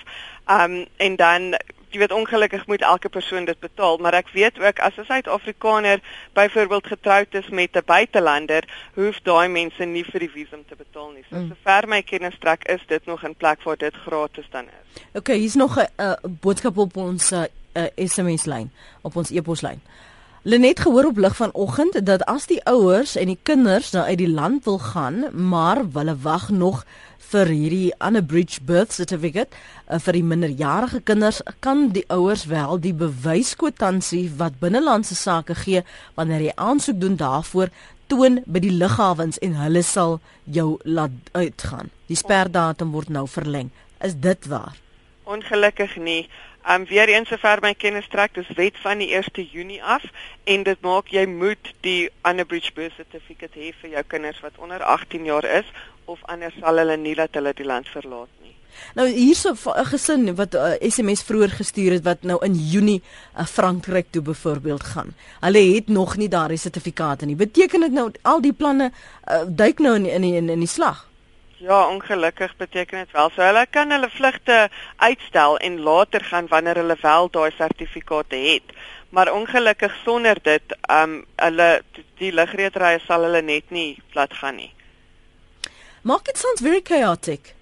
Um en dan jy weet ongelukkig moet elke persoon dit betaal, maar ek weet ook as 'n Suid-Afrikaner byvoorbeeld getroud is met 'n buitelander, hoef daai mense nie vir die visum te betaal nie. So mm. sover my kennis strek is dit nog in plek waar dit gratis dan is. Okay, hier's nog 'n uh, boodskap op ons uh, uh, SMS lyn, op ons e-poslyn. Lenet gehoor op lig vanoggend dat as die ouers en die kinders nou uit die land wil gaan, maar hulle wag nog vir hierdie unabridged birth certificate uh, vir die minderjarige kinders kan die ouers wel die bewyskwitansie wat binnelandse sake gee wanneer jy aansoek doen daarvoor toon by die lughawens en hulle sal jou laat uitgaan. Die sperdatum word nou verleng. Is dit waar? Ongelukkig nie. Um weer eens sover my kennis trek, dis wet van die 1 Junie af en dit maak jy moet die unabridged birth certificate hê vir jou kinders wat onder 18 jaar is of anders sal hulle nie dat hulle die land verlaat nie. Nou hierso 'n gesin wat 'n uh, SMS vroeër gestuur het wat nou in Junie uh, Frankryk toe byvoorbeeld gaan. Hulle het nog nie daardie sertifikate nie. Beteken dit nou al die planne uh, duik nou in in in, in die slag? Ja, ongelukkig beteken dit wel. So hulle kan hulle vlugte uitstel en later gaan wanneer hulle wel daai sertifikate het. Maar ongelukkig sonder dit, ehm um, hulle die lugreederye sal hulle net nie plat gaan nie. Market sounds very chaotic.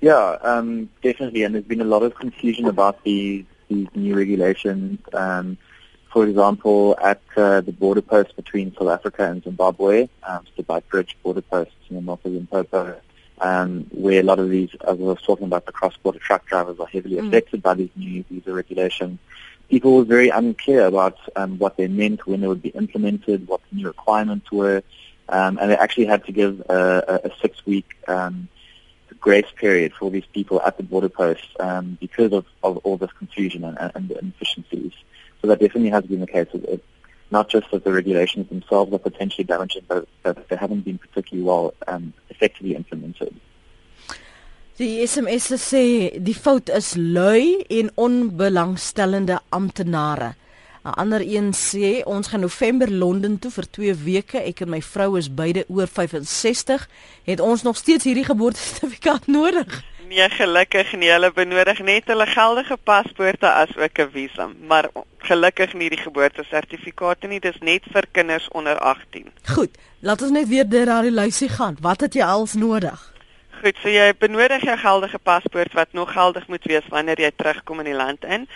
Yeah, um, definitely, and there's been a lot of confusion about these these new regulations. Um, for example, at uh, the border post between South Africa and Zimbabwe, um, the Bridge border post in the north of Limpopo, um, where a lot of these, as I was talking about, the cross-border truck drivers are heavily mm. affected by these new visa regulations. People were very unclear about um, what they meant, when they would be implemented, what the new requirements were, um, and they actually had to give a, a, six-week um, grace period for these people at the border post um, because of, of all this confusion and, and, and inefficiencies. So that definitely has been the case. It, not just that the regulations themselves are potentially damaging, but that they haven't been particularly well um, effectively implemented. Die SMS sê die fout is lui en onbelangstellende amptenare. 'n Ander een sê ons gaan November Londen toe vir 2 weke. Ek en my vrou is beide oor 65. Het ons nog steeds hierdie geboortesertifikaat [LAUGHS] nodig? Nee, gelukkig nie. Hulle benodig net hulle geldige paspoorte as ook 'n visum, maar gelukkig nie die geboortesertifikate nie. Dis net vir kinders onder 18. Goed, laat ons net weer deur daardie lysie gaan. Wat het jy als nodig? Goed, so jy benodig jou geldige paspoort wat nog geldig moet wees wanneer jy terugkom in die land in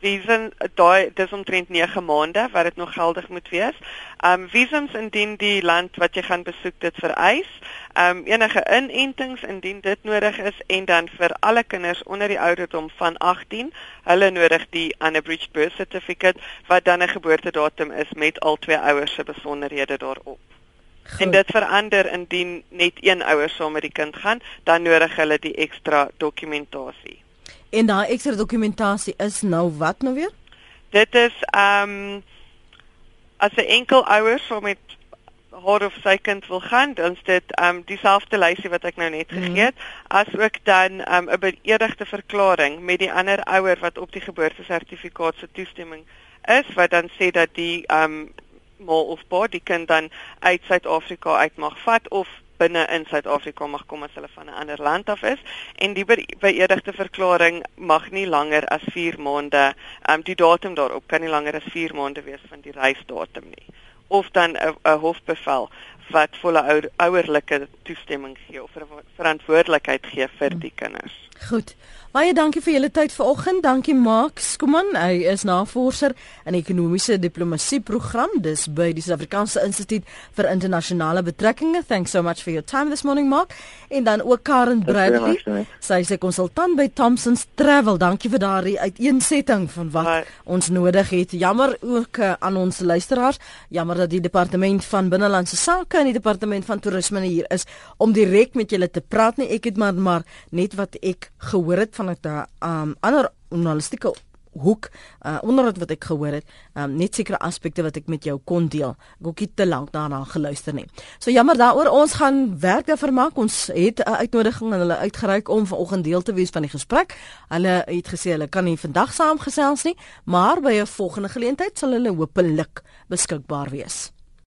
visum daai dis omtrent 9 maande wat dit nog geldig moet wees. Um visums indien die land wat jy gaan besoek dit vereis. Um enige inentings indien dit nodig is en dan vir alle kinders onder die ouderdom van 18, hulle nodig die unabridged birth certificate wat dan 'n geboortedatum is met al twee ouers se besonderhede daarop. Goed. En dit verander indien net een ouer saam met die kind gaan, dan nodig hulle die ekstra dokumentasie. En daai ekstra dokumentasie is nou wat nou weer? Dit is ehm um, as 'n enkel ouer so met haar of sy kind wil gaan, dan is dit ehm um, dieselfde lysie wat ek nou net mhm. gegee het, mm -hmm. asook dan ehm um, 'n beëdigde verklaring met die ander ouer wat op die geboortesertifikaat se toestemming is wat dan sê dat die ehm um, ma of pa die kind dan uit Suid-Afrika uit mag vat of binne in Suid-Afrika mag kom as hulle van 'n ander land af is en die beëdigde verklaring mag nie langer as 4 maande um, die datum daarop kan nie langer as 4 maande wees van die reisdatum nie of dan 'n hofbevel wat volle ouerlike toestemming gee of verantwoordelikheid gee vir die kinders. Goed. Baie dankie vir julle tyd vanoggend. Dankie Max. Kom aan, hy is navorser in ekonomiese diplomatie program dis by die Suid-Afrikaanse Instituut vir Internasionale Betrekkinge. Thanks so much for your time this morning, Mark. En dan ook Karen Bradley. Sy is 'n konsultant by Thomson's Travel. Dankie vir daardie uiteensetting van wat Hi. ons nodig het. Jammer ook uh, aan ons luisteraars. Jammer dat die departement van binnelandse sake en die departement van toerisme hier is om direk met julle te praat nie. Ek het maar maar net wat ek gehoor het van 'n um, ander journalistieke hoek uh, onderhoud wat ek gehoor het, um, net sekere aspekte wat ek met jou kon deel. Ek het ook te lank daarna geluister nie. So jammer daaroor, ons gaan werk daarvoor maak. Ons het 'n uitnodiging aan hulle uitgereik om vanoggend deel te wees van die gesprek. Hulle het gesê hulle kan nie vandag saamgesels nie, maar by 'n volgende geleentheid sal hulle hopelik beskikbaar wees.